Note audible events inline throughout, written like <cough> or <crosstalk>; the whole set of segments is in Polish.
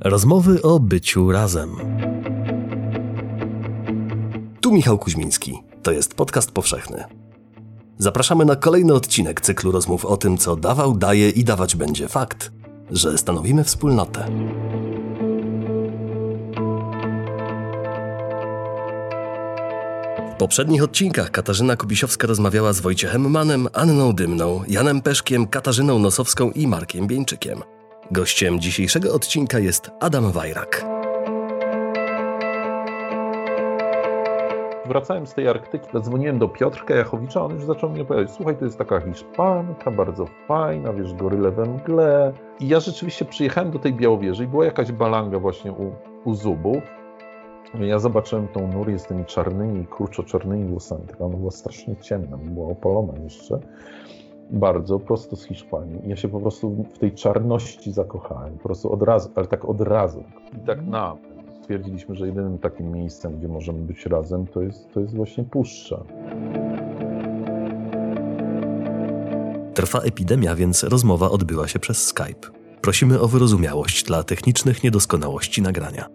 Rozmowy o byciu razem. Tu Michał Kuźmiński. To jest podcast powszechny. Zapraszamy na kolejny odcinek cyklu rozmów o tym, co dawał, daje i dawać będzie fakt, że stanowimy wspólnotę. W poprzednich odcinkach Katarzyna Kubisiowska rozmawiała z Wojciechem Manem, Anną Dymną, Janem Peszkiem, Katarzyną Nosowską i Markiem Bieńczykiem. Gościem dzisiejszego odcinka jest Adam Wajrak. Wracałem z tej Arktyki, zadzwoniłem do Piotrka Jachowicza, on już zaczął mi opowiadać, słuchaj, to jest taka Hiszpanka, bardzo fajna, wiesz, goryle we mgle. I ja rzeczywiście przyjechałem do tej Białowieży i była jakaś balanga właśnie u, u Zubów. Ja zobaczyłem tą Nurię z tymi czarnymi, kurczo-czarnymi włosami, taka ona była strasznie ciemna, była opalona jeszcze bardzo, prosto z Hiszpanii. Ja się po prostu w tej czarności zakochałem, po prostu od razu, ale tak od razu. I tak na stwierdziliśmy, że jedynym takim miejscem, gdzie możemy być razem, to jest, to jest właśnie puszcza. Trwa epidemia, więc rozmowa odbyła się przez Skype. Prosimy o wyrozumiałość dla technicznych niedoskonałości nagrania.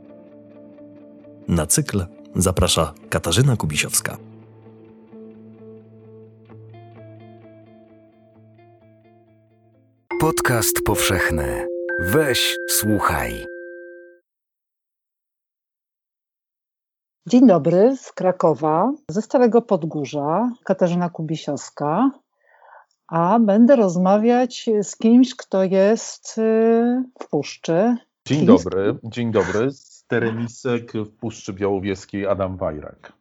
Na cykl zaprasza Katarzyna Kubisiowska. Podcast powszechny. Weź, słuchaj. Dzień dobry z Krakowa, ze Starego Podgórza, Katarzyna Kubisiowska, a będę rozmawiać z kimś, kto jest y, w puszczy. Dzień dobry, dzień dobry. Z Teremisek w Puszczy Białowieskiej Adam Wajrak.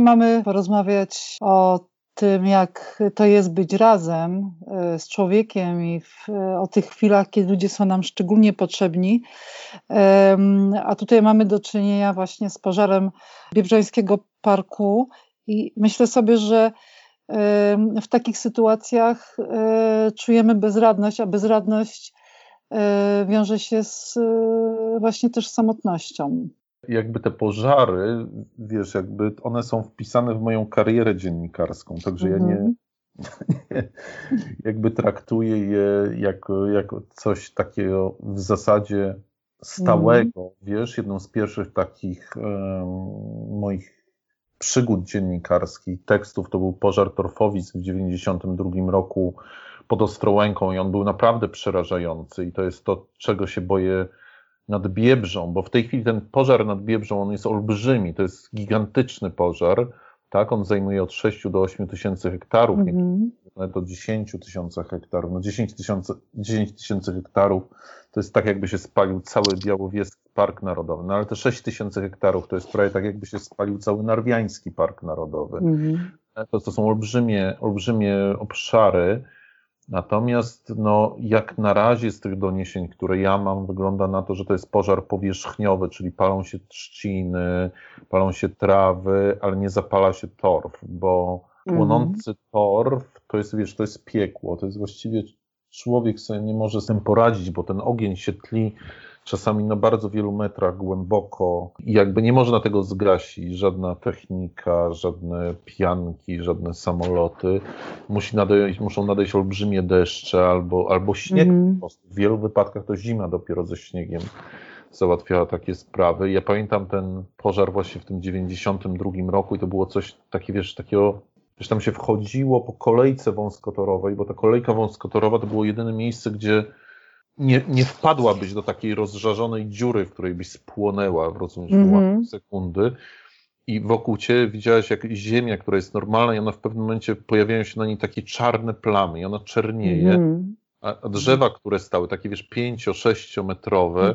Mamy porozmawiać o tym, jak to jest być razem y, z człowiekiem i w, o tych chwilach, kiedy ludzie są nam szczególnie potrzebni. A tutaj mamy do czynienia właśnie z pożarem Biebrzańskiego Parku i myślę sobie, że w takich sytuacjach e, czujemy bezradność, a bezradność e, wiąże się z e, właśnie też samotnością. Jakby te pożary, wiesz, jakby one są wpisane w moją karierę dziennikarską, także ja nie, Mhm. nie <laughs> jakby traktuję je jako, jako coś takiego w zasadzie stałego, wiesz, jedną z pierwszych takich em, moich przygód dziennikarskich, tekstów, to był pożar Torfowic w 92 roku pod Ostrołęką i on był naprawdę przerażający i to jest to, czego się boję nad Biebrzą, bo w tej chwili ten pożar nad Biebrzą, on jest olbrzymi, to jest gigantyczny pożar, tak, on zajmuje od 6 do 8 tysięcy hektarów, Mhm. nawet o 10 tysiącach hektarów. No 10 tysięcy 10 tysięcy hektarów to jest tak, jakby się spalił cały Białowieski Park Narodowy. No ale te 6 tysięcy hektarów to jest prawie tak, jakby się spalił cały Narwiański Park Narodowy. Mhm. To, to są olbrzymie, olbrzymie obszary. Natomiast no, jak na razie z tych doniesień, które ja mam, wygląda na to, że to jest pożar powierzchniowy, czyli palą się trzciny, palą się trawy, ale nie zapala się torf, bo płonący torf to jest, wiesz, to jest piekło, to jest właściwie człowiek sobie nie może z tym poradzić, bo ten ogień się tli czasami na bardzo wielu metrach głęboko i jakby nie można tego zgasić, żadna technika, żadne pianki, żadne samoloty. Musi nadejść, muszą nadejść olbrzymie deszcze albo, albo śnieg prostu. W wielu wypadkach to zima dopiero ze śniegiem załatwiała takie sprawy. Ja pamiętam ten pożar właśnie w tym 92 roku i to było coś takie, wiesz, takiego Wiesz, tam się wchodziło po kolejce wąskotorowej, bo ta kolejka wąskotorowa to było jedyne miejsce, gdzie nie, nie wpadłabyś do takiej rozżarzonej dziury, w której byś spłonęła w rozumiesz, mm sekundy. I wokół ciebie widziałaś jak ziemia, która jest normalna i ona w pewnym momencie pojawiają się na niej takie czarne plamy i ona czernieje. Mhm. A a drzewa, które stały, takie wiesz, pięcio, sześciometrowe,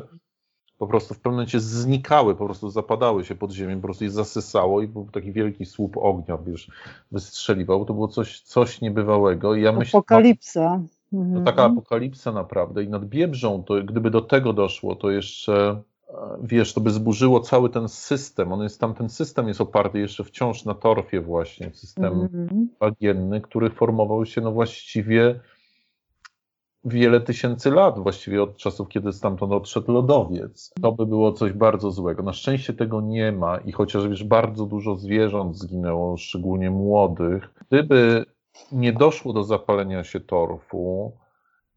po prostu w pewnym momencie znikały, po prostu zapadały się pod ziemię, po prostu je zasysało i był taki wielki słup ognia, wiesz, wystrzeliwał. To było coś, coś niebywałego. I ja myślę, no, Apokalipsa. To Mhm. taka apokalipsa naprawdę. I nad Biebrzą, to gdyby do tego doszło, to jeszcze, e, wiesz, to by zburzyło cały ten system. On jest tam, ten system jest oparty jeszcze wciąż na torfie właśnie, system bagienny, który formował się no właściwie wiele tysięcy lat, właściwie od czasów, kiedy stamtąd odszedł lodowiec. To by było coś bardzo złego. Na szczęście tego nie ma i chociaż wiesz, bardzo dużo zwierząt zginęło, szczególnie młodych, gdyby nie doszło do zapalenia się torfu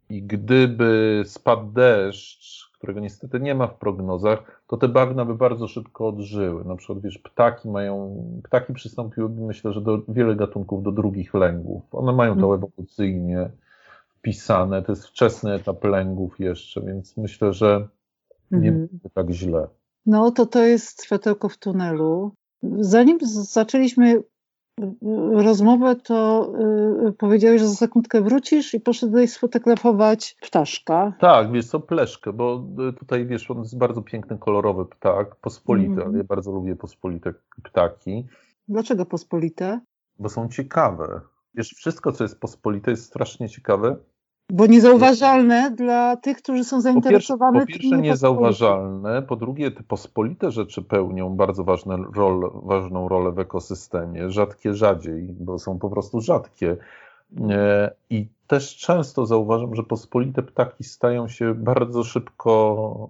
i gdyby spadł deszcz, którego niestety nie ma w prognozach, to te bagna by bardzo szybko odżyły. Na przykład, wiesz, ptaki mają, ptaki przystąpiłyby, myślę, że do wiele gatunków do drugich lęgów. One mają to mhm. ewolucyjnie wpisane, to jest wczesny etap lęgów jeszcze, więc myślę, że nie mhm. będzie tak źle. No to to jest światełko w tunelu. Zanim zaczęliśmy rozmowę, to y, powiedziałeś, że za sekundkę wrócisz i poszedłeś sfotografować ptaszka. Tak, wiesz co, pleszkę, bo y, tutaj wiesz, on jest bardzo piękny, kolorowy ptak, pospolity, mm. ja bardzo lubię pospolite ptaki. Dlaczego pospolite? Bo są ciekawe. Wiesz, wszystko, co jest pospolite, jest strasznie ciekawe. Bo niezauważalne dla tych, którzy są zainteresowani. Po pierwsze, po pierwsze niezauważalne, po drugie te pospolite rzeczy pełnią bardzo ważne rol, ważną rolę w ekosystemie, rzadkie rzadziej, bo są po prostu rzadkie. E, I też często zauważam, że pospolite ptaki stają się bardzo szybko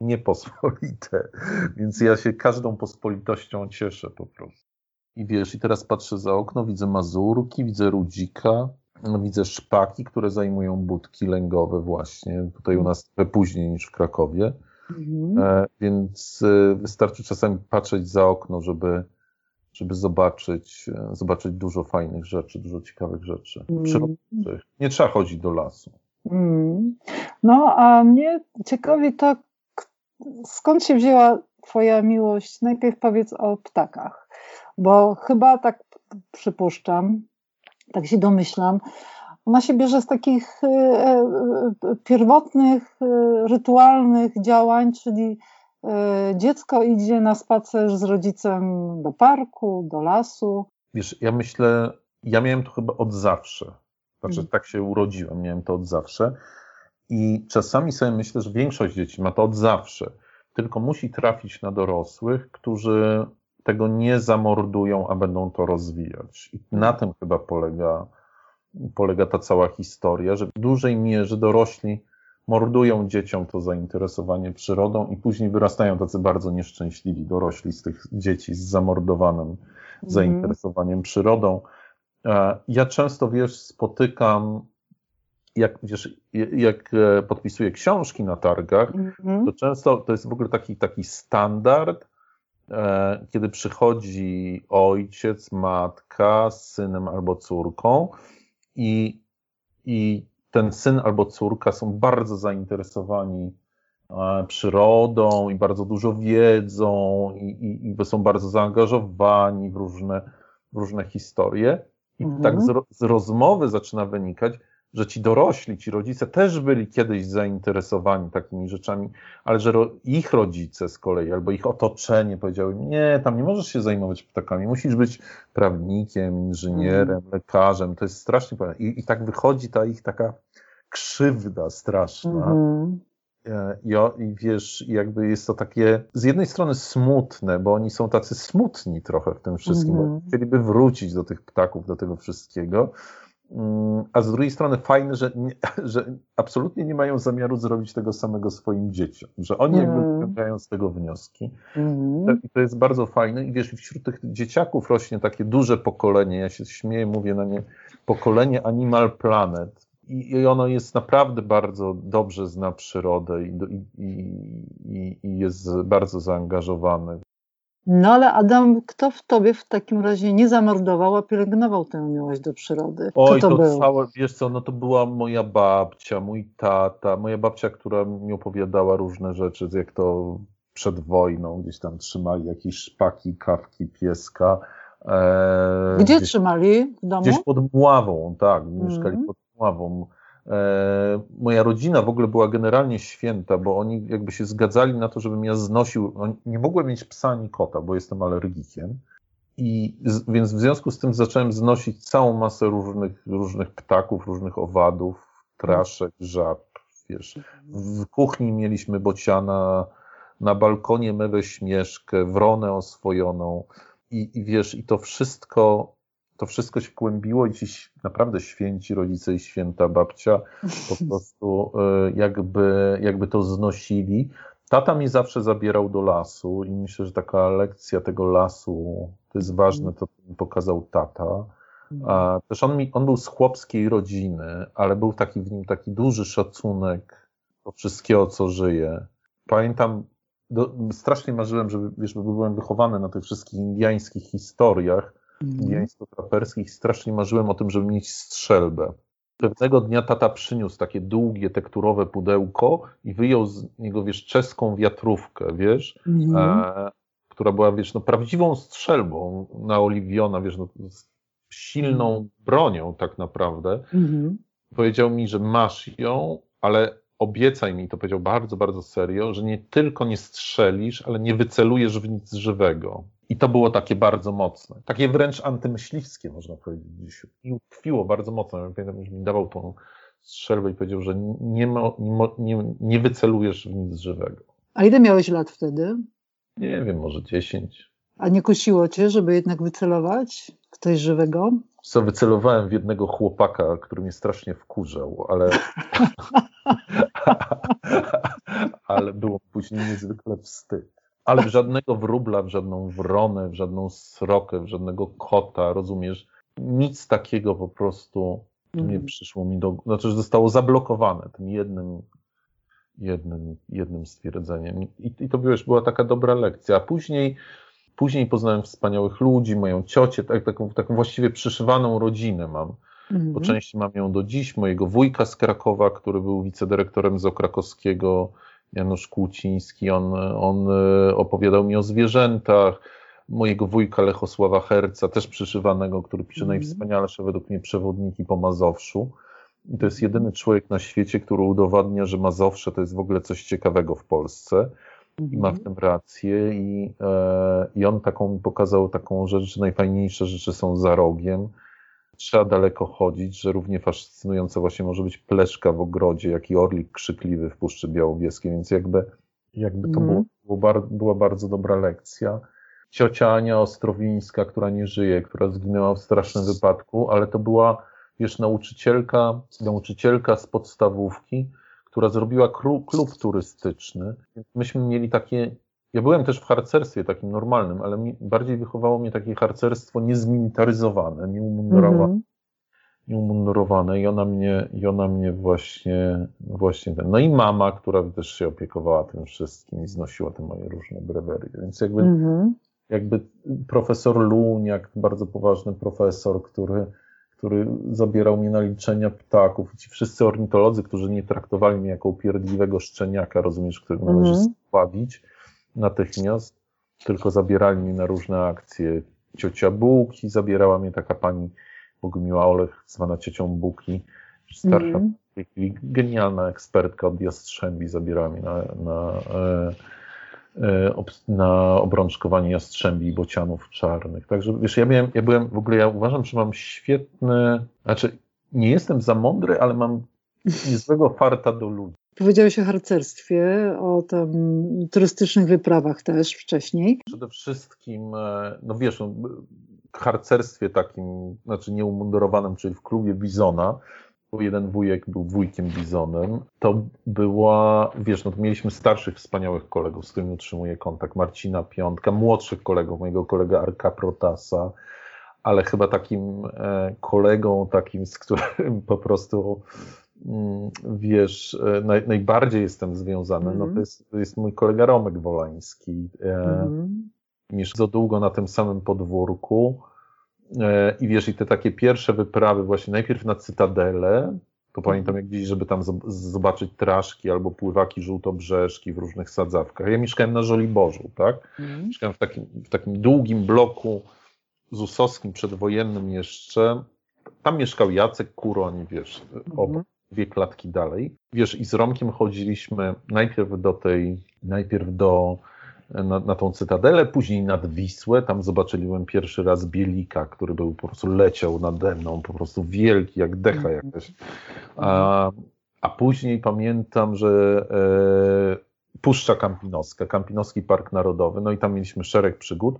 niepospolite, <laughs> więc ja się każdą pospolitością cieszę po prostu. I wiesz, i teraz patrzę za okno, widzę mazurki, widzę rudzika, widzę szpaki, które zajmują budki lęgowe właśnie, tutaj u nas trochę później niż w Krakowie, mhm. E, więc e, wystarczy czasami patrzeć za okno, żeby, żeby zobaczyć, e, zobaczyć dużo fajnych rzeczy, dużo ciekawych rzeczy, mhm. Nie trzeba chodzić do lasu. Mhm. No, a mnie ciekawi to, skąd się wzięła Twoja miłość? Najpierw powiedz o ptakach, bo chyba tak przypuszczam, tak się domyślam, ona się bierze z takich e, e, pierwotnych, e, rytualnych działań, czyli dziecko idzie na spacer z rodzicem do parku, do lasu. Wiesz, ja myślę, ja miałem to chyba od zawsze. Znaczy, tak się urodziłem, miałem to od zawsze. I czasami sobie myślę, że większość dzieci ma to od zawsze, tylko musi trafić na dorosłych, którzy tego nie zamordują, a będą to rozwijać. I na tym chyba polega, polega ta cała historia, że w dużej mierze dorośli mordują dzieciom to zainteresowanie przyrodą i później wyrastają tacy bardzo nieszczęśliwi dorośli z tych dzieci z zamordowanym mhm. zainteresowaniem przyrodą. E, ja często, wiesz, spotykam, jak, wiesz, jak e, podpisuję książki na targach, mhm. to często to jest w ogóle taki, taki standard, kiedy przychodzi ojciec, matka z synem albo córką i, i ten syn albo córka są bardzo zainteresowani e, przyrodą i bardzo dużo wiedzą i, i, i są bardzo zaangażowani w różne, w różne historie. I mhm. tak z, z rozmowy zaczyna wynikać, że ci dorośli, ci rodzice też byli kiedyś zainteresowani takimi rzeczami, ale że ro, ich rodzice z kolei albo ich otoczenie powiedziały: Nie, tam nie możesz się zajmować ptakami, musisz być prawnikiem, inżynierem, mm. lekarzem. To jest strasznie. I, I tak wychodzi ta ich taka krzywda straszna. Mm. I, I wiesz, jakby jest to takie z jednej strony smutne, bo oni są tacy smutni trochę w tym wszystkim, mm. bo mhm. chcieliby wrócić do tych ptaków, do tego wszystkiego, a z drugiej strony fajne, że, nie, <laughs> że absolutnie nie mają zamiaru zrobić tego samego swoim dzieciom, że oni mm. jakby wyciągają z tego wnioski. Mm. I to jest bardzo fajne i wiesz, wśród tych dzieciaków rośnie takie duże pokolenie, ja się śmieję, mówię na nie, pokolenie Animal Planet i, i ono jest naprawdę bardzo dobrze zna przyrodę i, i, i jest bardzo zaangażowane no ale Adam, kto w tobie w takim razie nie zamordował, a pielęgnował tę miłość do przyrody? Kto Oj, to, to był? Całe, wiesz co, no to była moja babcia, mój tata, moja babcia, która mi opowiadała różne rzeczy, jak to przed wojną gdzieś tam trzymali jakieś szpaki, kawki, pieska. E, Gdzie gdzieś, trzymali? W domu? Gdzieś pod Mławą, tak, mieszkali mm. pod Mławą. E, moja rodzina w ogóle była generalnie święta, bo oni jakby się zgadzali na to, żebym ja znosił. Nie mogłem mieć psa ani kota, bo jestem alergikiem. I z, więc w związku z tym zacząłem znosić całą masę różnych, różnych ptaków, różnych owadów, traszek, żab. Wiesz. W kuchni mieliśmy bociana, na balkonie mewę śmieszkę, wronę oswojoną. I, I wiesz, i to wszystko to wszystko się kłębiło i ci naprawdę święci rodzice i święta babcia po <laughs> prostu e, jakby, jakby to znosili. Tata mnie zawsze zabierał do lasu i myślę, że taka lekcja tego lasu to jest ważne, to mi pokazał tata. A też on, mi, on był z chłopskiej rodziny, ale był taki w nim taki duży szacunek to wszystkiego, co żyje. Pamiętam, do, strasznie marzyłem, żeby, wiesz, byłem wychowany na tych wszystkich indiańskich historiach, mm. indiańsko-traperskich, strasznie marzyłem o tym, żeby mieć strzelbę. Pewnego dnia tata przyniósł takie długie, tekturowe pudełko i wyjął z niego, wiesz, czeską wiatrówkę, wiesz, mm. e, która była, wiesz, no, prawdziwą strzelbą naoliwiona, wiesz, no, silną mhm. bronią tak naprawdę. Mm. Powiedział mi, że masz ją, ale obiecaj mi, to powiedział bardzo, bardzo serio, że nie tylko nie strzelisz, ale nie wycelujesz w nic żywego. I to było takie bardzo mocne, takie wręcz antymyśliwskie, można powiedzieć. I utkwiło bardzo mocno. Ja pamiętam, że mi dawał tą strzelbę i powiedział, że nie, ma, nie, nie wycelujesz w nic żywego. A ile miałeś lat wtedy? Nie wiem, może 10. A nie kusiło cię, żeby jednak wycelować w coś żywego? Co, wycelowałem w jednego chłopaka, który mnie strasznie wkurzał, ale <laughs> <laughs> ale było później niezwykle wstyd. Ale w żadnego wróbla, w żadną wronę, w żadną srokę, w żadnego kota, rozumiesz? Nic takiego po prostu nie mhm. przyszło mi do... Znaczy, że zostało zablokowane tym jednym, jednym, jednym stwierdzeniem. I, i to wiesz, była taka dobra lekcja. A później, później poznałem wspaniałych ludzi, moją ciocię, tak, taką, taką właściwie przyszywaną rodzinę mam Mhm. Po części mam ją do dziś, mojego wujka z Krakowa, który był wicedyrektorem ZO krakowskiego, Janusz Kłóciński, on, on e, opowiadał mi o zwierzętach, mojego wujka Lechosława Herca, też przyszywanego, który pisze mhm. najwspanialsze według mnie przewodniki po Mazowszu. I to jest jedyny człowiek na świecie, który udowadnia, że Mazowsze to jest w ogóle coś ciekawego w Polsce. I ma w mhm. tym rację. I, e, I on taką pokazał taką rzecz, że najfajniejsze rzeczy są za rogiem trzeba daleko chodzić, że równie fascynująca właśnie może być pleszka w ogrodzie, jak i orlik krzykliwy w Puszczy Białowieskiej, więc jakby, jakby to mm. było, było, była bardzo dobra lekcja. Ciocia Ania Ostrowińska, która nie żyje, która zginęła w strasznym wypadku, ale to była, wiesz, nauczycielka, nauczycielka z podstawówki, która zrobiła klub turystyczny. Myśmy mieli takie ja byłem też w harcerstwie takim normalnym, ale mi, bardziej wychowało mnie takie harcerstwo niezmilitaryzowane, nieumundurowane. Mm -hmm. Nieumundurowane i ona mnie, i ona mnie właśnie, właśnie ten. No i mama, która też się opiekowała tym wszystkim i znosiła te moje różne brewerie. Więc jakby, mm -hmm. jakby profesor Luniak, bardzo poważny profesor, który, który zabierał mnie na liczenia ptaków i ci wszyscy ornitolodzy, którzy nie traktowali mnie jako upierdliwego szczeniaka, rozumiesz, którego mm -hmm. należy spławić, natychmiast, tylko zabierali mnie na różne akcje. Ciocia Buki, zabierała mnie taka pani Bogumiła Olech, zwana ciocią Buki, starsza, mm. genialna ekspertka od Jastrzębi, zabierała mnie na, na, e, e, na obrączkowanie jastrzębi i bocianów czarnych. Także wiesz, ja, miałem, ja byłem, w ogóle ja uważam, że mam świetne, znaczy nie jestem za mądry, ale mam niezłego farta do ludzi. Powiedziałeś o harcerstwie, o tam turystycznych wyprawach też wcześniej. Przede wszystkim, e, no wiesz, no, harcerstwie takim, znaczy nieumundurowanym, czyli w klubie Bizona, bo jeden wujek był wujkiem Bizonem, to była, wiesz, no to mieliśmy starszych, wspaniałych kolegów, z którymi utrzymuję kontakt, Marcina Piątka, młodszych kolegów, mojego kolega Arka Protasa, ale chyba takim e, kolegą, takim, z którym <laughs> po prostu wiesz, e, naj, najbardziej jestem związany, mm. no to mhm. jest, to jest mój kolega Romek Wolański. Mm. Mieszka długo na tym samym podwórku. E, I wiesz, i te takie pierwsze wyprawy właśnie najpierw na Cytadelę, to pamiętam jak gdzieś, żeby tam zobaczyć traszki albo pływaki żółtobrzeżki w różnych sadzawkach. Ja mieszkałem na Żoliborzu, tak? Mm. Mieszkałem w takim, w takim długim bloku zusowskim przedwojennym jeszcze. Tam mieszkał Jacek Kuroń, wiesz, obok. Dwie klatki dalej. Wiesz, i z Romkiem chodziliśmy najpierw do tej, najpierw do, na, na tą cytadelę, później nad Wisłę, tam zobaczyłem pierwszy raz Bielika, który był po prostu leciał nade mną, po prostu wielki, jak decha mhm. jakaś. A, a później pamiętam, że e, Puszcza Kampinoska, Kampinoski Park Narodowy, no i tam mieliśmy szereg przygód.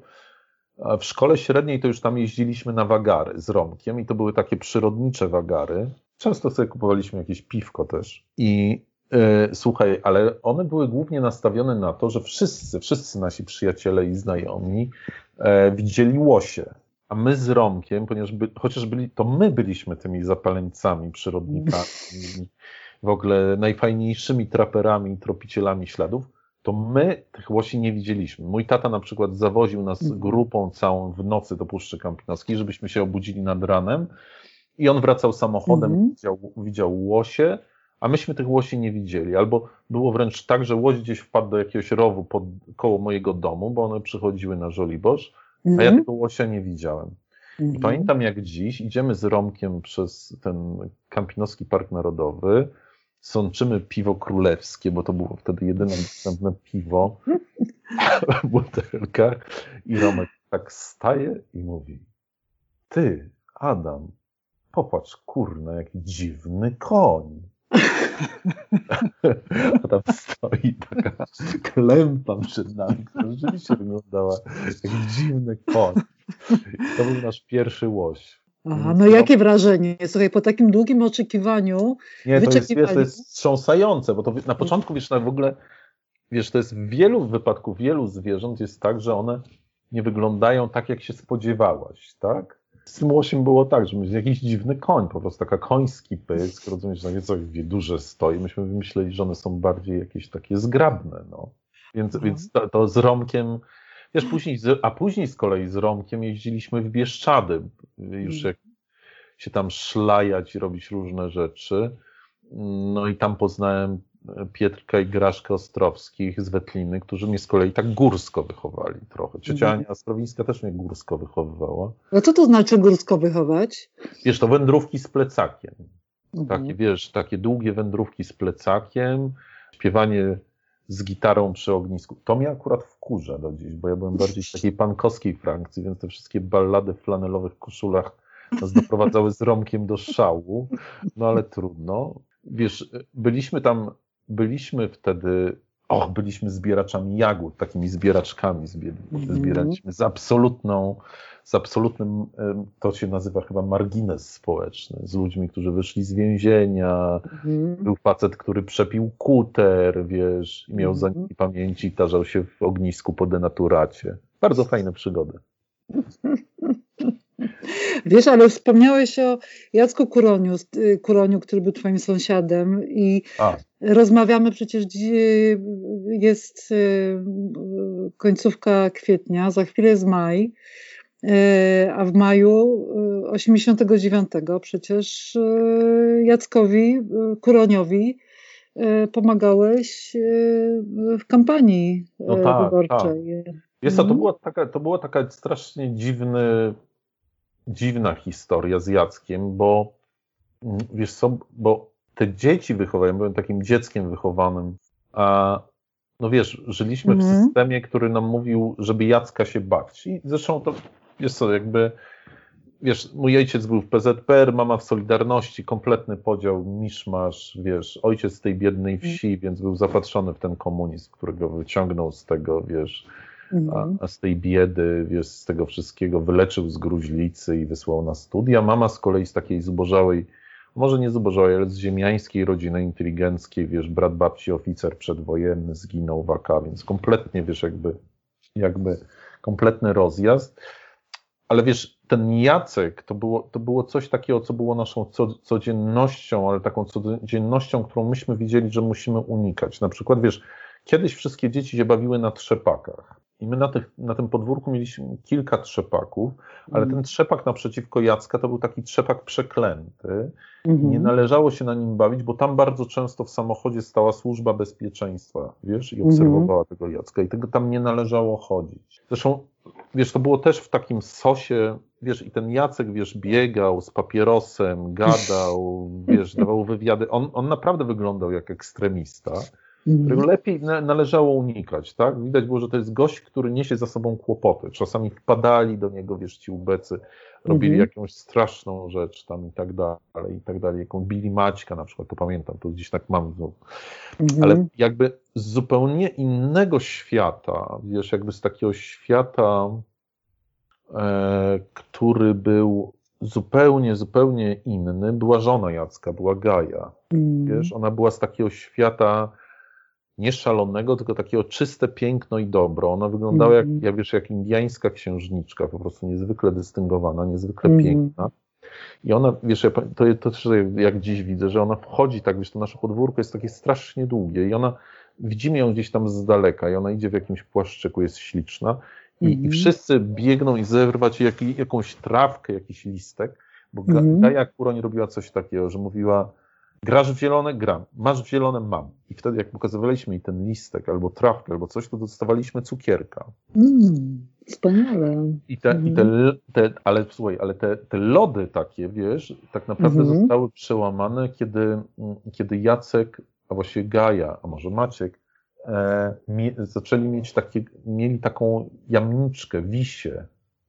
W szkole średniej to już tam jeździliśmy na wagary z Romkiem i to były takie przyrodnicze wagary. Często sobie kupowaliśmy jakieś piwko też. I yy, słuchaj, ale one były głównie nastawione na to, że wszyscy, wszyscy nasi przyjaciele i znajomi e, widzieli łosie. A my z Romkiem, ponieważ by, chociaż byli, to my byliśmy tymi zapaleńcami, przyrodnikami, w ogóle najfajniejszymi traperami, tropicielami śladów, to my tych łosi nie widzieliśmy. Mój tata na przykład zawoził nas Mhm. grupą całą w nocy do Puszczy Kampinoskiej, żebyśmy się obudzili nad ranem i on wracał samochodem, Mhm. widział, widział łosie, a myśmy tych łosi nie widzieli. Albo było wręcz tak, że łoś gdzieś wpadł do jakiegoś rowu pod, koło mojego domu, bo one przychodziły na Żoliborz, a ja Mhm. tego łosia nie widziałem. I Mhm. pamiętam jak dziś, idziemy z Romkiem przez ten Kampinoski Park Narodowy, sączymy piwo królewskie, bo to było wtedy jedyne dostępne piwo w <laughs> butelkach i Romek tak staje i mówi ty, Adam, popatrz, kurna, jaki dziwny koń. A tam stoi taka klępa przed nami, która rzeczywiście wyglądała jak dziwny koń. I to był nasz pierwszy łoś. Aha, no jakie wrażenie? Słuchaj, po takim długim oczekiwaniu, Nie, to jest, wiesz, to jest wstrząsające, bo to na początku, wiesz, na w ogóle, wiesz, to jest w wielu wypadku, wielu zwierząt jest tak, że one nie wyglądają tak, jak się spodziewałaś, tak? Z tym łosiem było tak, że myślę, jakiś dziwny koń, po prostu taka koński pysk, rozumiesz, że nieco duże stoi. Myśmy wymyśleli, że one są bardziej jakieś takie zgrabne, no. Więc, Mhm. więc to, to z Romkiem, wiesz, później, z, a później z kolei z Romkiem jeździliśmy w Bieszczady, już Mhm. jak się tam szlajać i robić różne rzeczy. No i tam poznałem Pietrka i Graszkę Ostrowskich z Wetliny, którzy mnie z kolei tak górsko wychowali trochę. Ciocia Mhm. Ania też mnie górsko wychowywała. no co to znaczy górsko wychować? Wiesz, to wędrówki z plecakiem. Mhm. Takie, wiesz, takie długie wędrówki z plecakiem, śpiewanie z gitarą przy ognisku. To mnie akurat wkurza do dziś, bo ja byłem bardziej w takiej pankowskiej frakcji, więc te wszystkie ballady w flanelowych koszulach nas doprowadzały z Romkiem do szału, no ale trudno. Wiesz, byliśmy tam, byliśmy wtedy, och, byliśmy zbieraczami jagód, takimi zbieraczkami zbie- Mhm. zbieraliśmy z absolutną, z absolutnym, to się nazywa chyba margines społeczny, z ludźmi, którzy wyszli z więzienia, Mhm. był facet, który przepił kuter, wiesz, i miał Mhm. zaniki pamięci i tarzał się w ognisku po denaturacie. Bardzo fajne przygody. <laughs> Wiesz, ale wspomniałeś o Jacku Kuroniu, y, Kuroniu, który był twoim sąsiadem i A, rozmawiamy przecież, jest y, końcówka kwietnia, za chwilę jest maj, y, a w maju y, 89 przecież y, Jackowi y, Kuroniowi pomagałeś w kampanii No tak, wyborczej. Wiesz co, to Mhm. była taka, to była taka strasznie dziwny, dziwna historia z Jackiem, bo mm, wiesz co, bo te dzieci wychowałem, byłem takim dzieckiem wychowanym, a no wiesz, żyliśmy w Mhm. systemie, który nam mówił, żeby Jacka się bać. I zresztą to, wiesz co, jakby, wiesz, mój ojciec był w PZPR, mama w Solidarności, kompletny podział, miszmasz, wiesz, ojciec z tej biednej wsi, więc był zapatrzony w ten komunizm, którego wyciągnął z tego, wiesz, a, Mhm. a z tej biedy, wiesz, z tego wszystkiego wyleczył z gruźlicy i wysłał na studia. Mama z kolei z takiej zubożałej, może nie zubożałej, ale z ziemiańskiej rodziny inteligenckiej, wiesz, brat babci oficer przedwojenny zginął w AK, więc kompletnie, wiesz, jakby, jakby kompletny rozjazd. Ale wiesz, ten Jacek to było, to było coś takiego, co było naszą co, codziennością, ale taką codziennością, którą myśmy widzieli, że musimy unikać. Na przykład, wiesz, kiedyś wszystkie dzieci się bawiły na trzepakach. I my na, tych, na tym podwórku mieliśmy kilka trzepaków, ale Mhm. ten trzepak naprzeciwko Jacka to był taki trzepak przeklęty. Mhm. Nie należało się na nim bawić, bo tam bardzo często w samochodzie stała służba bezpieczeństwa, wiesz, i Mhm. obserwowała tego Jacka i tego tam nie należało chodzić. Zresztą, wiesz, to było też w takim sosie, wiesz, i ten Jacek, wiesz, biegał z papierosem, gadał, <laughs> wiesz, dawał wywiady. On, on naprawdę wyglądał jak ekstremista którego Mhm. lepiej na, należało unikać, tak? Widać było, że to jest gość, który niesie za sobą kłopoty. Czasami wpadali do niego, wiesz, ci ubecy, robili Mhm. jakąś straszną rzecz tam i tak dalej, i tak dalej. Jaką bili Maćka na przykład, to pamiętam, to gdzieś tak mam. Mhm. Ale jakby z zupełnie innego świata, wiesz, jakby z takiego świata, e, który był zupełnie, zupełnie inny, była żona Jacka, była Gaja. Mhm. Wiesz, ona była z takiego świata nie szalonego, tylko takiego czyste piękno i dobro. Ona wyglądała jak, Mhm. jak, wiesz, jak indiańska księżniczka, po prostu niezwykle dystyngowana, niezwykle Mhm. piękna. I ona, wiesz, to, to też jak dziś widzę, że ona wchodzi tak, wiesz, to nasze podwórko jest takie strasznie długie i ona, widzimy ją gdzieś tam z daleka i ona idzie w jakimś płaszczyku, jest śliczna i, mm -hmm. i mhm. wszyscy biegną i zerwać jak, jakąś trawkę, jakiś listek, bo mm -hmm. Gaja Kuroń robiła coś takiego, że mówiła, grasz w zielone, gram, masz w zielone, mam. I wtedy jak pokazywaliśmy jej ten listek, albo trawkę, albo coś, to dostawaliśmy cukierka. Mm, wspaniale. I te, mm. i te, mhm. te, ale słuchaj, ale te, te lody takie, wiesz, tak naprawdę mm -hmm. zostały przełamane, kiedy, kiedy Jacek, a właściwie Gaja, a może Maciek, e, mie, zaczęli mieć takie, mieli taką jamniczkę, wisie,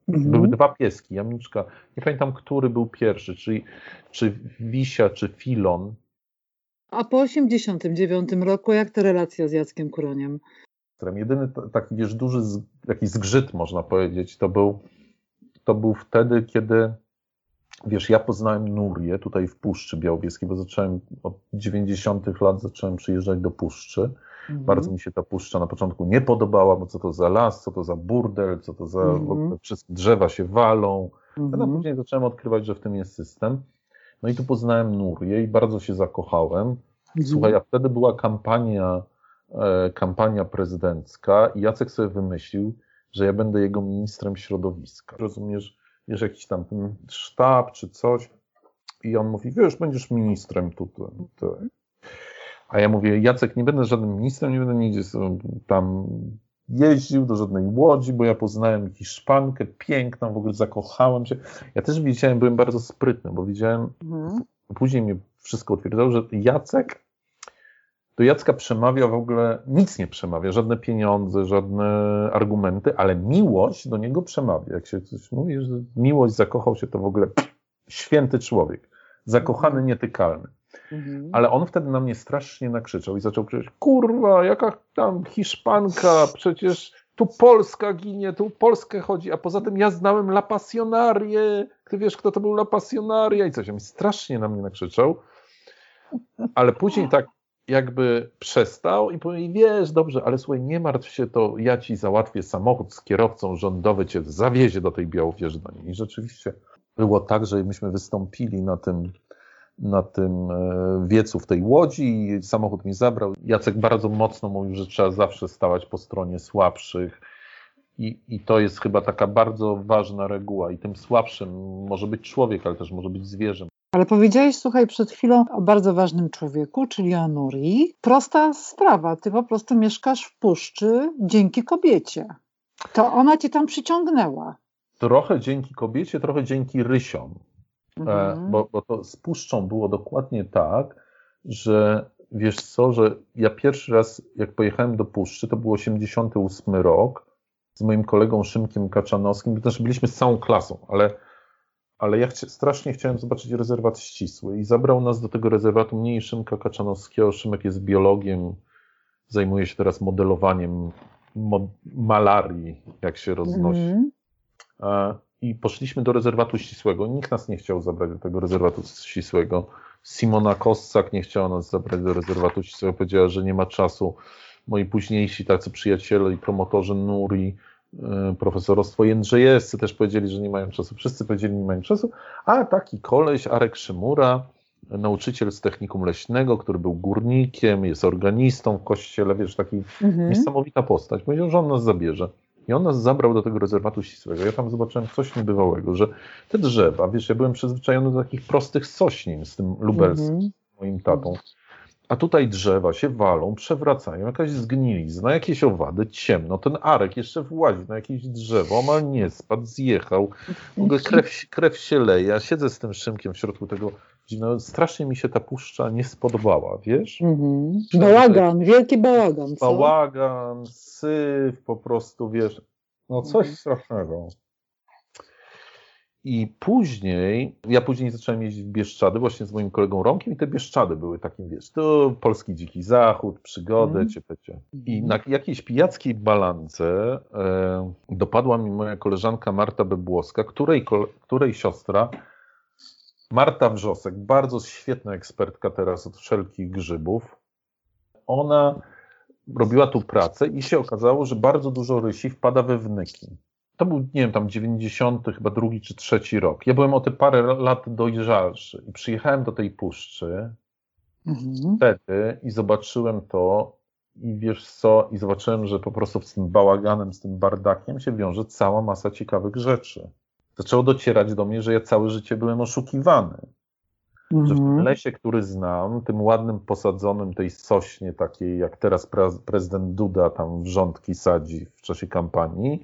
Mhm. Były dwa pieski, jamniczka. Nie pamiętam, który był pierwszy, czy, czy Wisia, czy Filon. A po 89 roku, jak ta relacja z Jackiem Kuroniem? Jedyny taki, wiesz, duży taki zgrzyt, można powiedzieć, to był, to był wtedy, kiedy, wiesz, ja poznałem Nurię tutaj w Puszczy Białowieskiej, bo zacząłem od 90 lat zacząłem przyjeżdżać do Puszczy Mhm. Bardzo mi się ta puszcza na początku nie podobała, bo co to za las, co to za burdel, co to za mhm. wszystkie drzewa się walą. Mhm. A później zacząłem odkrywać, że w tym jest system. No i tu poznałem Nurię i bardzo się zakochałem. Mhm. Słuchaj, a wtedy była kampania, e, kampania prezydencka i Jacek sobie wymyślił, że ja będę jego ministrem środowiska. Rozumiesz, wiesz, jakiś tam sztab czy coś. I on mówi, wiesz, będziesz ministrem tutaj. tutaj. A ja mówię, Jacek, nie będę żadnym ministrem, nie będę nigdzie tam jeździł do żadnej łodzi, bo ja poznałem Hiszpankę piękną, w ogóle zakochałem się. Ja też widziałem, byłem bardzo sprytny, bo widziałem, mhm. później mi wszystko utwierdzało, że Jacek, do Jacka przemawia w ogóle, nic nie przemawia, żadne pieniądze, żadne argumenty, ale miłość do niego przemawia. Jak się coś mówi, że miłość zakochał się, to w ogóle święty człowiek, zakochany, nietykalny. Mhm. Ale on wtedy na mnie strasznie nakrzyczał i zaczął krzyczeć, kurwa, jaka tam Hiszpanka, przecież tu Polska ginie, tu Polskę chodzi, a poza tym ja znałem La Passionarię, ty wiesz, kto to był La Passionaria i coś. On strasznie na mnie nakrzyczał, ale później tak jakby przestał i powiedział, wiesz, dobrze, ale słuchaj, nie martw się, to ja ci załatwię samochód z kierowcą rządowy, cię zawiezie do tej Białowieży do niej. I rzeczywiście było tak, że myśmy wystąpili na tym na tym e, wiecu w tej łodzi i samochód mi zabrał. Jacek bardzo mocno mówił, że trzeba zawsze stawać po stronie słabszych. I, I to jest chyba taka bardzo ważna reguła. I tym słabszym może być człowiek, ale też może być zwierzę. Ale powiedziałeś, słuchaj, przed chwilą o bardzo ważnym człowieku, czyli o Nuri. Prosta sprawa, ty po prostu mieszkasz w puszczy dzięki kobiecie. To ona cię tam przyciągnęła. Trochę dzięki kobiecie, trochę dzięki rysiom. E, mhm. Bo, bo to z puszczą było dokładnie tak, że wiesz co, że ja pierwszy raz, jak pojechałem do puszczy, to był 88 rok, z moim kolegą Szymkiem Kaczanowskim, to znaczy byliśmy z całą klasą, ale, ale ja chci strasznie chciałem zobaczyć rezerwat ścisły i zabrał nas do tego rezerwatu mniej Szymka Kaczanowskiego. Szymek jest biologiem, zajmuje się teraz modelowaniem mo malarii, jak się roznosi. Mhm i poszliśmy do rezerwatu ścisłego. Nikt nas nie chciał zabrać do tego rezerwatu ścisłego. Simona Kossak nie chciała nas zabrać do rezerwatu ścisłego, powiedziała, że nie ma czasu. Moi późniejsi tacy przyjaciele i promotorzy Nuri, e, profesorostwo Jędrzejewscy też powiedzieli, że nie mają czasu. Wszyscy powiedzieli, że nie mają czasu. A taki koleś, Arek Szymura, nauczyciel z technikum leśnego, który był górnikiem, jest organistą w kościele, wiesz, taki mhm. niesamowita postać. Powiedział, że on nas zabierze. I on nas zabrał do tego rezerwatu ścisłego. Ja tam zobaczyłem coś niebywałego, że te drzewa, wiesz, ja byłem przyzwyczajony do takich prostych sośnin z tym lubelskim, mm -hmm. moim tatą. A tutaj drzewa się walą, przewracają, jakaś zgnilizna, jakieś owady, ciemno. Ten arek jeszcze włazi na jakieś drzewo, omal nie spadł, zjechał. W ogóle krew, krew się leje. Ja siedzę z tym szymkiem w środku tego no, strasznie mi się ta puszcza nie spodobała, wiesz? Mhm. Bałagan, wielki bałagan. Co? Bałagan, syf, po prostu, wiesz, no coś mhm. strasznego. I później, ja później zacząłem jeździć w Bieszczady właśnie z moim kolegą Romkiem i te Bieszczady były takim, wiesz, tu polski dziki zachód, przygody, mm. ciepecie. I mhm. na jakiejś pijackiej balance e, dopadła mi moja koleżanka Marta Bebłowska, której, której siostra Marta Wrzosek, bardzo świetna ekspertka teraz od wszelkich grzybów. Ona robiła tu pracę i się okazało, że bardzo dużo rysi wpada we wnyki. to był, nie wiem, tam 90, chyba drugi czy trzeci rok. Ja byłem o te parę lat dojrzalszy i przyjechałem do tej puszczy mhm. wtedy i zobaczyłem to i wiesz co, i zobaczyłem, że po prostu z tym bałaganem, z tym bardakiem się wiąże cała masa ciekawych rzeczy. Zaczęło docierać do mnie, że ja całe życie byłem oszukiwany. Mhm. Że w tym mhm. lesie, który znam, tym ładnym posadzonym tej sośnie takiej, jak teraz prezydent Duda tam wrzątki sadzi w czasie kampanii,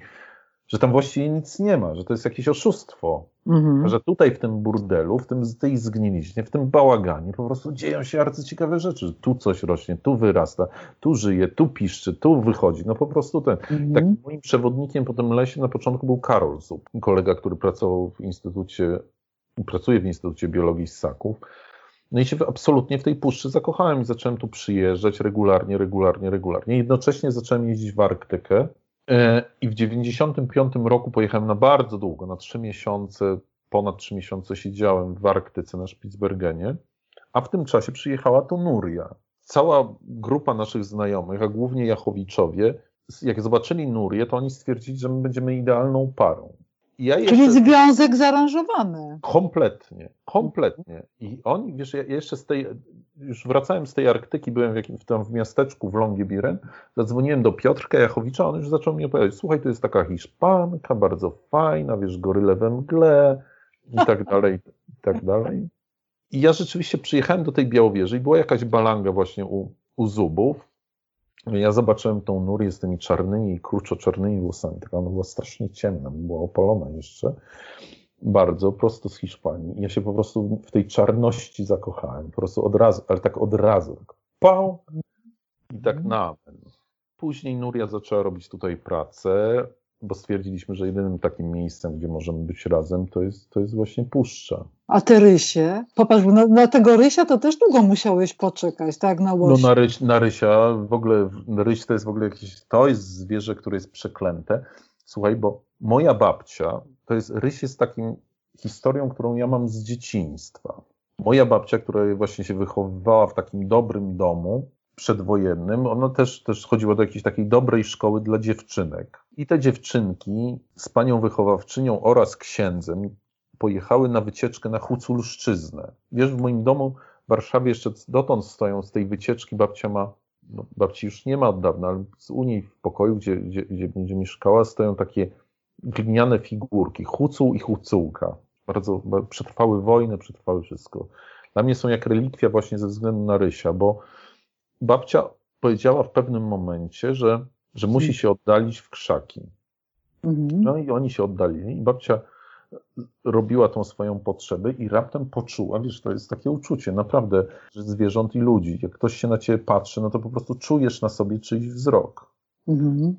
że tam właściwie nic nie ma, że to jest jakieś oszustwo. Mhm. Że tutaj w tym burdelu, w tym, tej zgniliźnie, w tym bałaganie po prostu dzieją się arcyciekawe rzeczy. Tu coś rośnie, tu wyrasta, tu żyje, tu piszczy, tu wychodzi. No po prostu ten. Mhm. Tak moim przewodnikiem po tym lesie na początku był Karol Zub, kolega, który pracował w Instytucie, pracuje w Instytucie Biologii Ssaków. No i się absolutnie w tej puszczy zakochałem i zacząłem tu przyjeżdżać regularnie, regularnie, regularnie. Jednocześnie zacząłem jeździć w Arktykę I w 95 roku pojechałem na bardzo długo, na trzy miesiące, ponad trzy miesiące siedziałem w Arktyce na Spitsbergenie, a w tym czasie przyjechała tu Nuria. Cała grupa naszych znajomych, a głównie Jachowiczowie, jak zobaczyli Nurię, to oni stwierdzili, że my będziemy idealną parą. Ja jeszcze... Czyli związek zaaranżowany. Kompletnie, kompletnie. I oni, wiesz, ja jeszcze z tej, już wracałem z tej Arktyki, byłem w, jakimś, tam w miasteczku w Longyearbyen, zadzwoniłem do Piotrka Jachowicza, on już zaczął mi opowiadać, słuchaj, to jest taka Hiszpanka, bardzo fajna, wiesz, goryle we mgle i tak dalej, i tak dalej. I ja rzeczywiście przyjechałem do tej Białowieży i była jakaś balanga właśnie u, u Zubów. Ja zobaczyłem tą Nurię z tymi czarnymi, kurczo-czarnymi włosami, taka ona była strasznie ciemna, była opalona jeszcze bardzo, prosto z Hiszpanii. Ja się po prostu w tej czarności zakochałem, po prostu od razu, ale tak od razu, tak pał i tak mhm. na Później Nuria zaczęła robić tutaj pracę, bo stwierdziliśmy, że jedynym takim miejscem, gdzie możemy być razem, to jest, to jest właśnie puszcza. A te rysie? Popatrz, na, na tego rysia to też długo musiałeś poczekać, tak? Na łoś. No na, ryś, na rysia, w ogóle ryś to jest w ogóle jakieś, to jest zwierzę, które jest przeklęte. Słuchaj, bo moja babcia, to jest, ryś jest takim historią, którą ja mam z dzieciństwa. Moja babcia, która właśnie się wychowywała w takim dobrym domu przedwojennym, ona też, też chodziła do jakiejś takiej dobrej szkoły dla dziewczynek. I te dziewczynki z panią wychowawczynią oraz księdzem pojechały na wycieczkę na Huculszczyznę. Wiesz, w moim domu w Warszawie jeszcze dotąd stoją z tej wycieczki, babcia ma, no, babci już nie ma od dawna, ale u niej w pokoju, gdzie, gdzie, gdzie będzie mieszkała, stoją takie gliniane figurki, Hucuł i Hucułka. Bardzo, przetrwały wojnę, przetrwały wszystko. Dla mnie są jak relikwia właśnie ze względu na Rysia, bo babcia powiedziała w pewnym momencie, że, że musi się oddalić w krzaki. Mhm. No i oni się oddalili i babcia robiła tą swoją potrzebę i raptem poczuła, wiesz, to jest takie uczucie, naprawdę, że zwierząt i ludzi. Jak ktoś się na ciebie patrzy, no to po prostu czujesz na sobie czyjś wzrok. Mhm.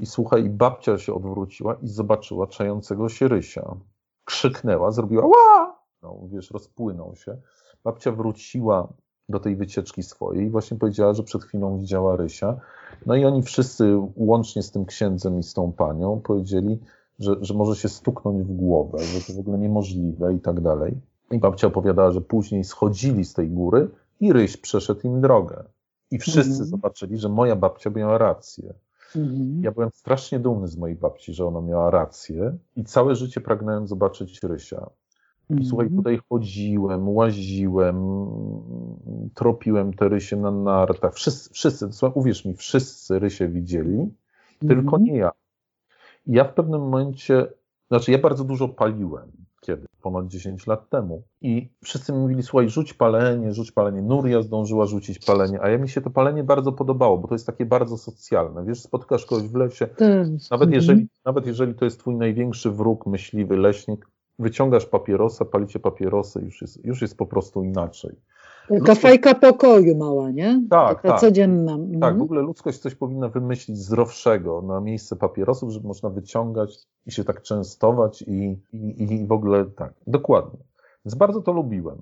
I słuchaj, babcia się odwróciła i zobaczyła czającego się rysia. Krzyknęła, zrobiła ła! No, wiesz, rozpłynął się. Babcia wróciła do tej wycieczki swojej i właśnie powiedziała, że przed chwilą widziała rysia. No i oni wszyscy, łącznie z tym księdzem i z tą panią, powiedzieli, że, że może się stuknąć w głowę, że to w ogóle niemożliwe i tak dalej. I babcia opowiadała, że później schodzili z tej góry i ryś przeszedł im drogę. I wszyscy mm. zobaczyli, że moja babcia miała rację. Mhm. Ja byłem strasznie dumny z mojej babci, że ona miała rację i całe życie pragnąłem zobaczyć Rysia. I mhm. słuchaj, tutaj chodziłem, łaziłem, tropiłem te rysie na nartach. Wszyscy, wszyscy słuchaj, uwierz mi, wszyscy rysie widzieli, tylko mhm. nie ja. Ja w pewnym momencie, znaczy ja bardzo dużo paliłem kiedy? Ponad 10 lat temu. I wszyscy mi mówili, słuchaj, rzuć palenie, rzuć palenie. Nuria zdążyła rzucić palenie, a ja mi się to palenie bardzo podobało, bo to jest takie bardzo socjalne. Wiesz, spotkasz kogoś w lesie, nawet, jeżeli, nawet jeżeli to jest twój największy wróg, myśliwy, leśnik, wyciągasz papierosa, palicie papierosy, już jest, już jest po prostu inaczej. Taka fajka pokoju mała, nie? Tak, Taka tak. codzienna. Tak, mhm. w ogóle ludzkość coś powinna wymyślić zdrowszego na miejsce papierosów, żeby można wyciągać i się tak częstować i, i, i w ogóle tak. Dokładnie. Więc bardzo to lubiłem.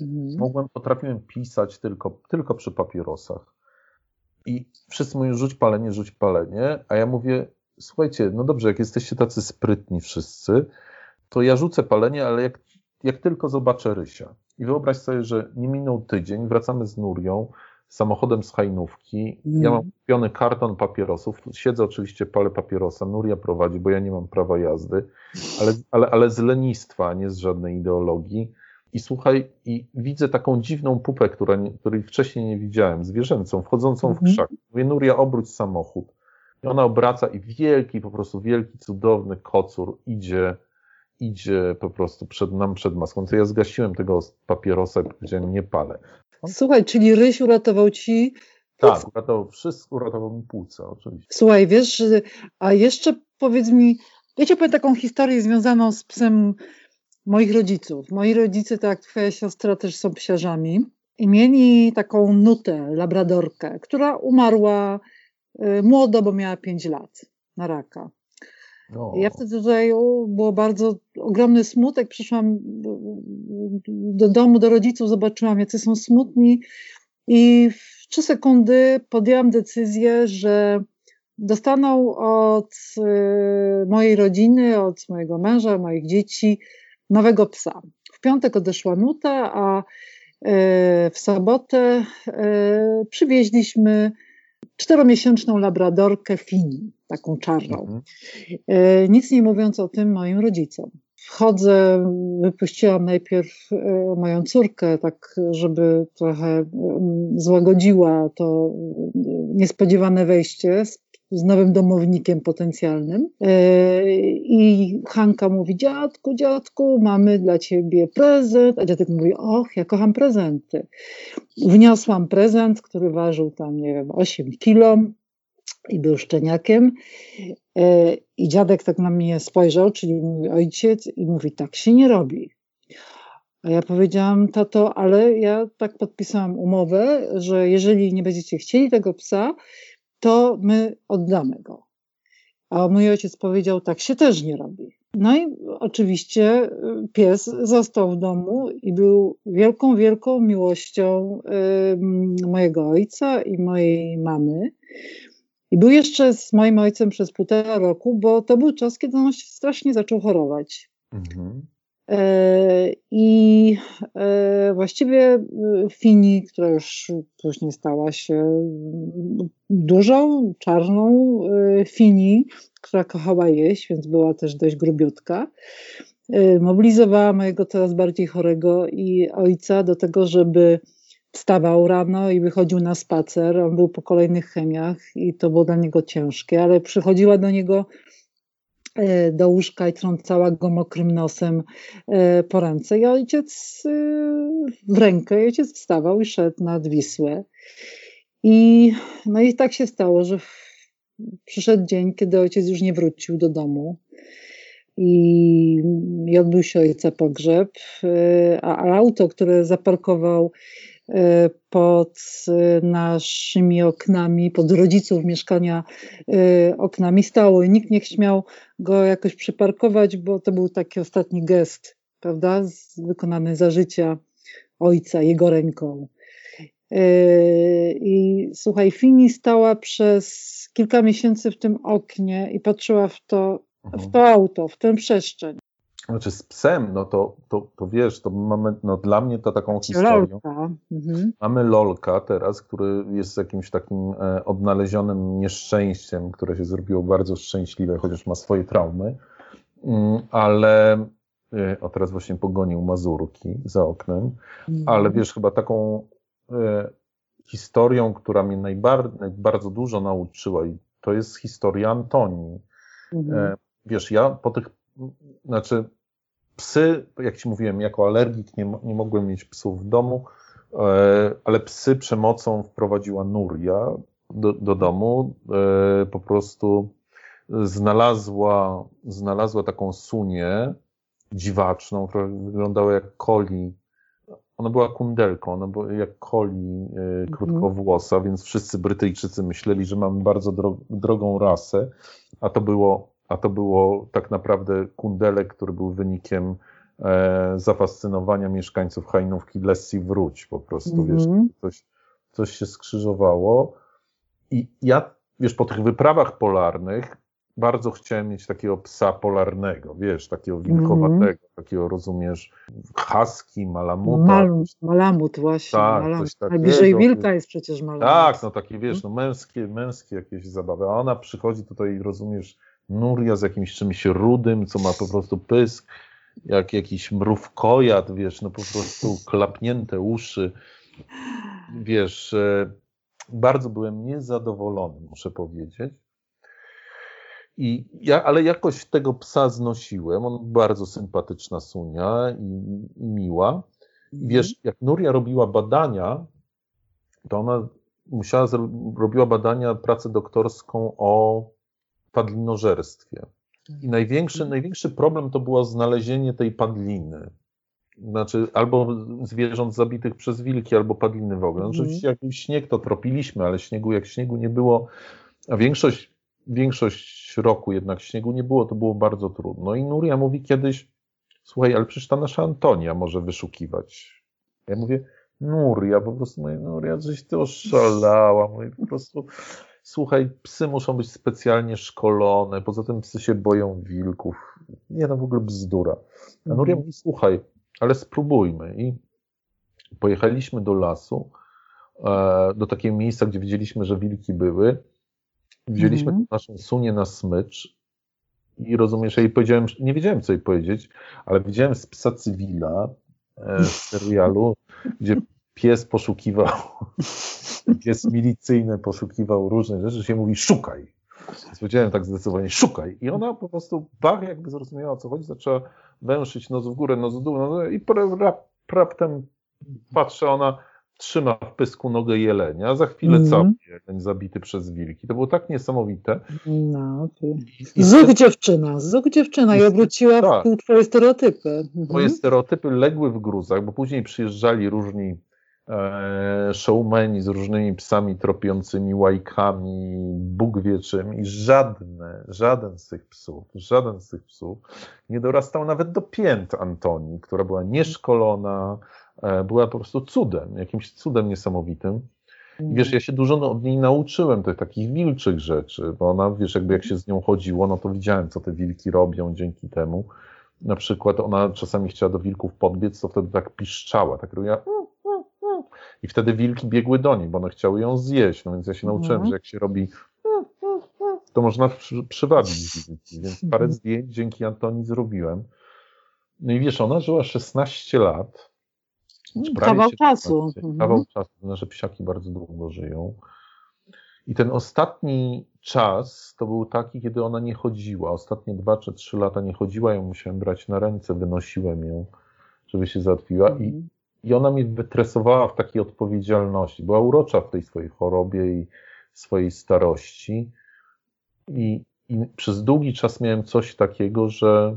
Mhm. Mogłem, potrafiłem pisać tylko, tylko przy papierosach. I wszyscy mówią, rzuć palenie, rzuć palenie, a ja mówię, słuchajcie, no dobrze, jak jesteście tacy sprytni wszyscy, to ja rzucę palenie, ale jak, jak tylko zobaczę Rysia, i wyobraź sobie, że nie minął tydzień, wracamy z Nurią samochodem z hajnówki. Ja mam kupiony karton papierosów. Siedzę oczywiście, palę papierosa. Nuria prowadzi, bo ja nie mam prawa jazdy, ale, ale, ale z lenistwa, nie z żadnej ideologii. I słuchaj, i widzę taką dziwną pupę, która, której wcześniej nie widziałem, zwierzęcą, wchodzącą w Mhm. krzak. Mówię, Nuria, obróć samochód. I ona obraca i wielki, po prostu wielki, cudowny kocur idzie, idzie po prostu przed nam, przed maską. To ja zgasiłem tego papierosa powiedziałem, nie palę. Słuchaj, czyli Ryś uratował ci. Tak, uratował wszystko, uratował mi płuca, oczywiście. Słuchaj, wiesz, że- a jeszcze powiedz mi, ja ci opowiem taką historię związaną z psem moich rodziców. Moi rodzice, tak jak twoja siostra, też są psiarzami i mieli taką nutę, labradorkę, która umarła y, młodo, bo miała 5 lat na raka. No. Ja wtedy o, było bardzo ogromny smutek. Przyszłam do domu, do rodziców, zobaczyłam, jacy są smutni. I w trzy sekundy podjęłam decyzję, że dostaną od y, mojej rodziny, od mojego męża, moich dzieci nowego psa. W piątek odeszła nuta, a y, w sobotę y, przywieźliśmy czteromiesięczną labradorkę Fini, taką czarną. Mhm. E, Nic nie mówiąc o tym moim rodzicom. Wchodzę, wypuściłam najpierw e, moją córkę, tak żeby trochę mm, złagodziła to e, niespodziewane wejście z, z nowym domownikiem potencjalnym. E, I Hanka mówi, dziadku, dziadku, mamy dla ciebie prezent. A dziadek mówi, och, ja kocham prezenty. Wniosłam prezent, który ważył tam, nie wiem, 8 kilo i był szczeniakiem. E, I dziadek tak na mnie spojrzał, czyli mój ojciec, i mówi: Tak się nie robi. A ja powiedziałam: Tato, ale ja tak podpisałam umowę, że jeżeli nie będziecie chcieli tego psa, to my oddamy go. A mój ojciec powiedział: Tak się też nie robi. No i oczywiście y, pies został w domu i był wielką, wielką miłością y, mojego ojca i mojej mamy. I był jeszcze z moim ojcem przez półtora roku, bo to był czas, kiedy on się strasznie zaczął chorować. Mhm. E, I e, właściwie e, Fini, która już później stała się mm, dużą, czarną Fini, która kochała jeść, więc była też dość grubiutka, mobilizowała mojego coraz bardziej chorego i ojca do tego, żeby wstawał rano i wychodził na spacer. On był po kolejnych chemiach i to było dla niego ciężkie, ale przychodziła do niego do łóżka i trącała go mokrym nosem e, po ręce. I ojciec e, w rękę, i ojciec wstawał i szedł nad Wisłę. I, no i tak się stało, że przyszedł dzień, kiedy ojciec już nie wrócił do domu. I, i odbył się ojca pogrzeb, e, a, a auto, które zaparkował e, pod e, naszymi oknami, pod rodziców mieszkania e, oknami stało i nikt nie śmiał go jakoś przyparkować, bo to był taki ostatni gest, prawda, wykonany za życia ojca jego ręką. I słuchaj, Fini stała przez kilka miesięcy w tym oknie i patrzyła w to, w Mhm. to auto, w tę przestrzeń. Znaczy z psem, no to, to, to wiesz, to mamy, no dla mnie to taką historią. Lolka. Mhm. Mamy Lolka teraz, który jest jakimś takim e, odnalezionym nieszczęściem, które się zrobiło bardzo szczęśliwe, chociaż ma swoje traumy. Mm, ale e, o teraz właśnie pogonił mazurki za oknem. Ale wiesz, chyba taką e, historią, która mnie najbar- bardzo dużo nauczyła, i to jest historia Antonii. Mhm. E, wiesz, ja po tych, znaczy psy, jak ci mówiłem, jako alergik nie, nie mogłem mieć psów w domu, e, ale psy przemocą wprowadziła Nuria do, do domu. E, po prostu znalazła, znalazła taką sunię dziwaczną, która wyglądała jak koli. Ona była kundelką, ona była jak koli e, krótkowłosa, więc wszyscy Brytyjczycy myśleli, że mamy bardzo dro, drogą rasę, a to było, a to było tak naprawdę kundelek, który był wynikiem e, zafascynowania mieszkańców Hajnówki Lessi wróć po prostu, wiesz, Mhm. coś, coś się skrzyżowało i ja, wiesz, po tych wyprawach polarnych bardzo chciałem mieć takiego psa polarnego, wiesz, takiego wilkowatego, mm -hmm. takiego, rozumiesz, husky, malamuta. Mal, malamut właśnie. Tak, malamut. takiego. Najbliżej wilka jest przecież malamut. Tak, no takie, wiesz, no męskie, męskie jakieś zabawy. A ona przychodzi tutaj, rozumiesz, Nuria z jakimś czymś rudym, co ma po prostu pysk, jak jakiś mrówkojad, wiesz, no po prostu klapnięte uszy. Wiesz, bardzo byłem niezadowolony, muszę powiedzieć. I ja, ale jakoś tego psa znosiłem. On bardzo sympatyczna Sunia i, i miła. I wiesz, jak Nuria robiła badania, to ona musiała, robiła badania, pracę doktorską o padlinożerstwie. I największy, największy problem to było znalezienie tej padliny. Znaczy, albo zwierząt zabitych przez wilki, albo padliny w ogóle. Oczywiście, jak był śnieg, to tropiliśmy, ale śniegu, jak śniegu nie było, a większość większość roku jednak śniegu nie było, to było bardzo trudno. I Nuria mówi kiedyś, słuchaj, ale przecież ta nasza Antonia może wyszukiwać. Ja mówię, Nuria, po prostu mówię, Nuria, coś ty oszalała, mówię, po prostu, słuchaj, psy muszą być specjalnie szkolone, poza tym psy się boją wilków. Nie, no w ogóle bzdura. A Nuria mhm. mówi, słuchaj, ale spróbujmy. I pojechaliśmy do lasu, e, do takiego miejsca, gdzie widzieliśmy, że wilki były Wzięliśmy mm. naszą sunię na smycz i rozumiesz, ja jej powiedziałem, nie wiedziałem co jej powiedzieć, ale widziałem z psa cywila e, w serialu, gdzie pies poszukiwał, pies milicyjny poszukiwał różnych rzeczy, się mówi szukaj. Powiedziałem tak zdecydowanie, szukaj. I ona po prostu, bach, jakby zrozumiała o co chodzi, zaczęła węszyć nos w górę, nos w dół, no i raptem patrzę, ona trzyma w pysku nogę jelenia, za chwilę mm. cały jeleń zabity przez wilki. To było tak niesamowite. No, okay. Dziewczyna, zuch dziewczyna i obróciła tak. w twoje stereotypy. Mhm. Moje stereotypy legły w gruzach, bo później przyjeżdżali różni showmeni z różnymi psami tropiącymi łajkami, Bóg wie czym i żadne, żaden z tych psów, żaden z tych psów nie dorastał nawet do pięt Antoni, która była nieszkolona, E, była po prostu cudem, jakimś cudem niesamowitym. I wiesz, ja się dużo od niej nauczyłem tych takich wilczych rzeczy, bo ona, wiesz, jakby jak się z nią chodziło, no to widziałem, co te wilki robią dzięki temu. Na przykład ona czasami chciała do wilków podbiec, to wtedy tak piszczała, tak robiła mm. I wtedy wilki biegły do niej, bo one chciały ją zjeść, no więc ja się nauczyłem, mhm. że jak się robi to można przy, przywabić wilki, więc parę mhm. zdjęć dzięki Antoni zrobiłem. No i wiesz, ona żyła 16 lat, Kawał czasu. Mhm. Kawał czasu, nasze psiaki bardzo długo żyją. I ten ostatni czas to był taki, kiedy ona nie chodziła. Ostatnie dwa czy trzy lata nie chodziła, ją musiałem brać na ręce, wynosiłem ją, żeby się załatwiła. I, mhm. I ona mnie wytresowała w takiej odpowiedzialności. Była urocza w tej swojej chorobie i swojej starości. I, i przez długi czas miałem coś takiego, że,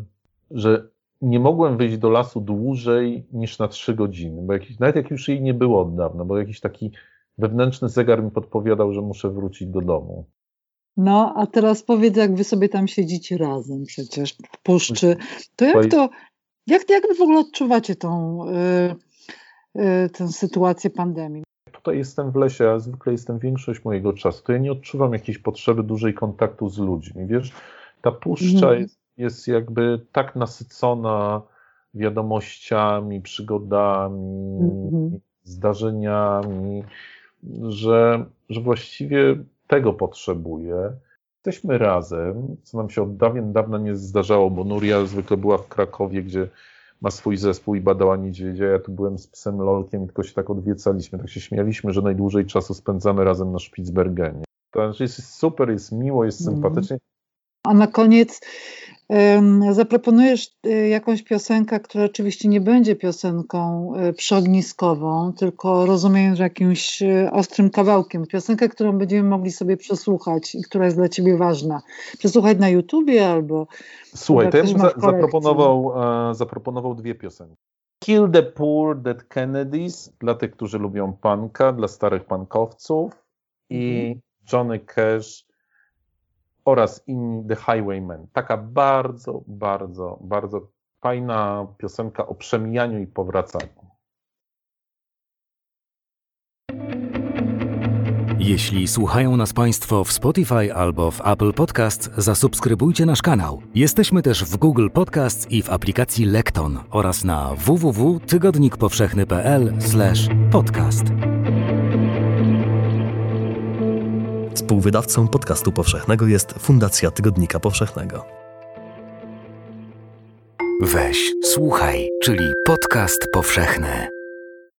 że nie mogłem wyjść do lasu dłużej niż na trzy godziny, bo jakiś, nawet jak już jej nie było od dawna, bo jakiś taki wewnętrzny zegar mi podpowiadał, że muszę wrócić do domu. No, a teraz powiedz, jak wy sobie tam siedzicie razem przecież w puszczy, to jak to, jak, jak wy w ogóle odczuwacie tą, yy, tę sytuację pandemii? Tutaj jestem w lesie, a zwykle jestem większość mojego czasu, to ja nie odczuwam jakiejś potrzeby dużej kontaktu z ludźmi, wiesz, ta puszcza mm. jest jest jakby tak nasycona wiadomościami, przygodami, mm-hmm. zdarzeniami, że, że właściwie tego potrzebuję. Jesteśmy razem, co nam się od dawien dawna nie zdarzało, bo Nuria zwykle była w Krakowie, gdzie ma swój zespół i badała niedźwiedzia. Ja tu byłem z psem Lolkiem, tylko się tak odwiecaliśmy, tak się śmialiśmy, że najdłużej czasu spędzamy razem na Spitsbergenie. To znaczy jest super, jest miło, jest mm. A na koniec zaproponujesz y, jakąś piosenkę, która oczywiście nie będzie piosenką y, przyogniskową, tylko rozumiem, że jakimś y, ostrym kawałkiem. Piosenkę, którą będziemy mogli sobie przesłuchać i która jest dla ciebie ważna. Przesłuchać na YouTubie albo. Słuchaj, to ja bym za, zaproponował, e, zaproponował dwie piosenki. Kill the Poor Dead Kennedys dla tych, którzy lubią punka, dla starych punkowców i mhm. Johnny Cash oraz inni The Highwaymen. Taka bardzo, bardzo, bardzo fajna piosenka o przemijaniu i powracaniu. Jeśli słuchają nas Państwo w Spotify albo w Apple Podcast, zasubskrybujcie nasz kanał. Jesteśmy też w Google Podcast i w aplikacji Lekton oraz na www.tygodnikpowszechny.pl/podcast. Współwydawcą podcastu powszechnego jest Fundacja Tygodnika Powszechnego. Weź, słuchaj, czyli podcast powszechny.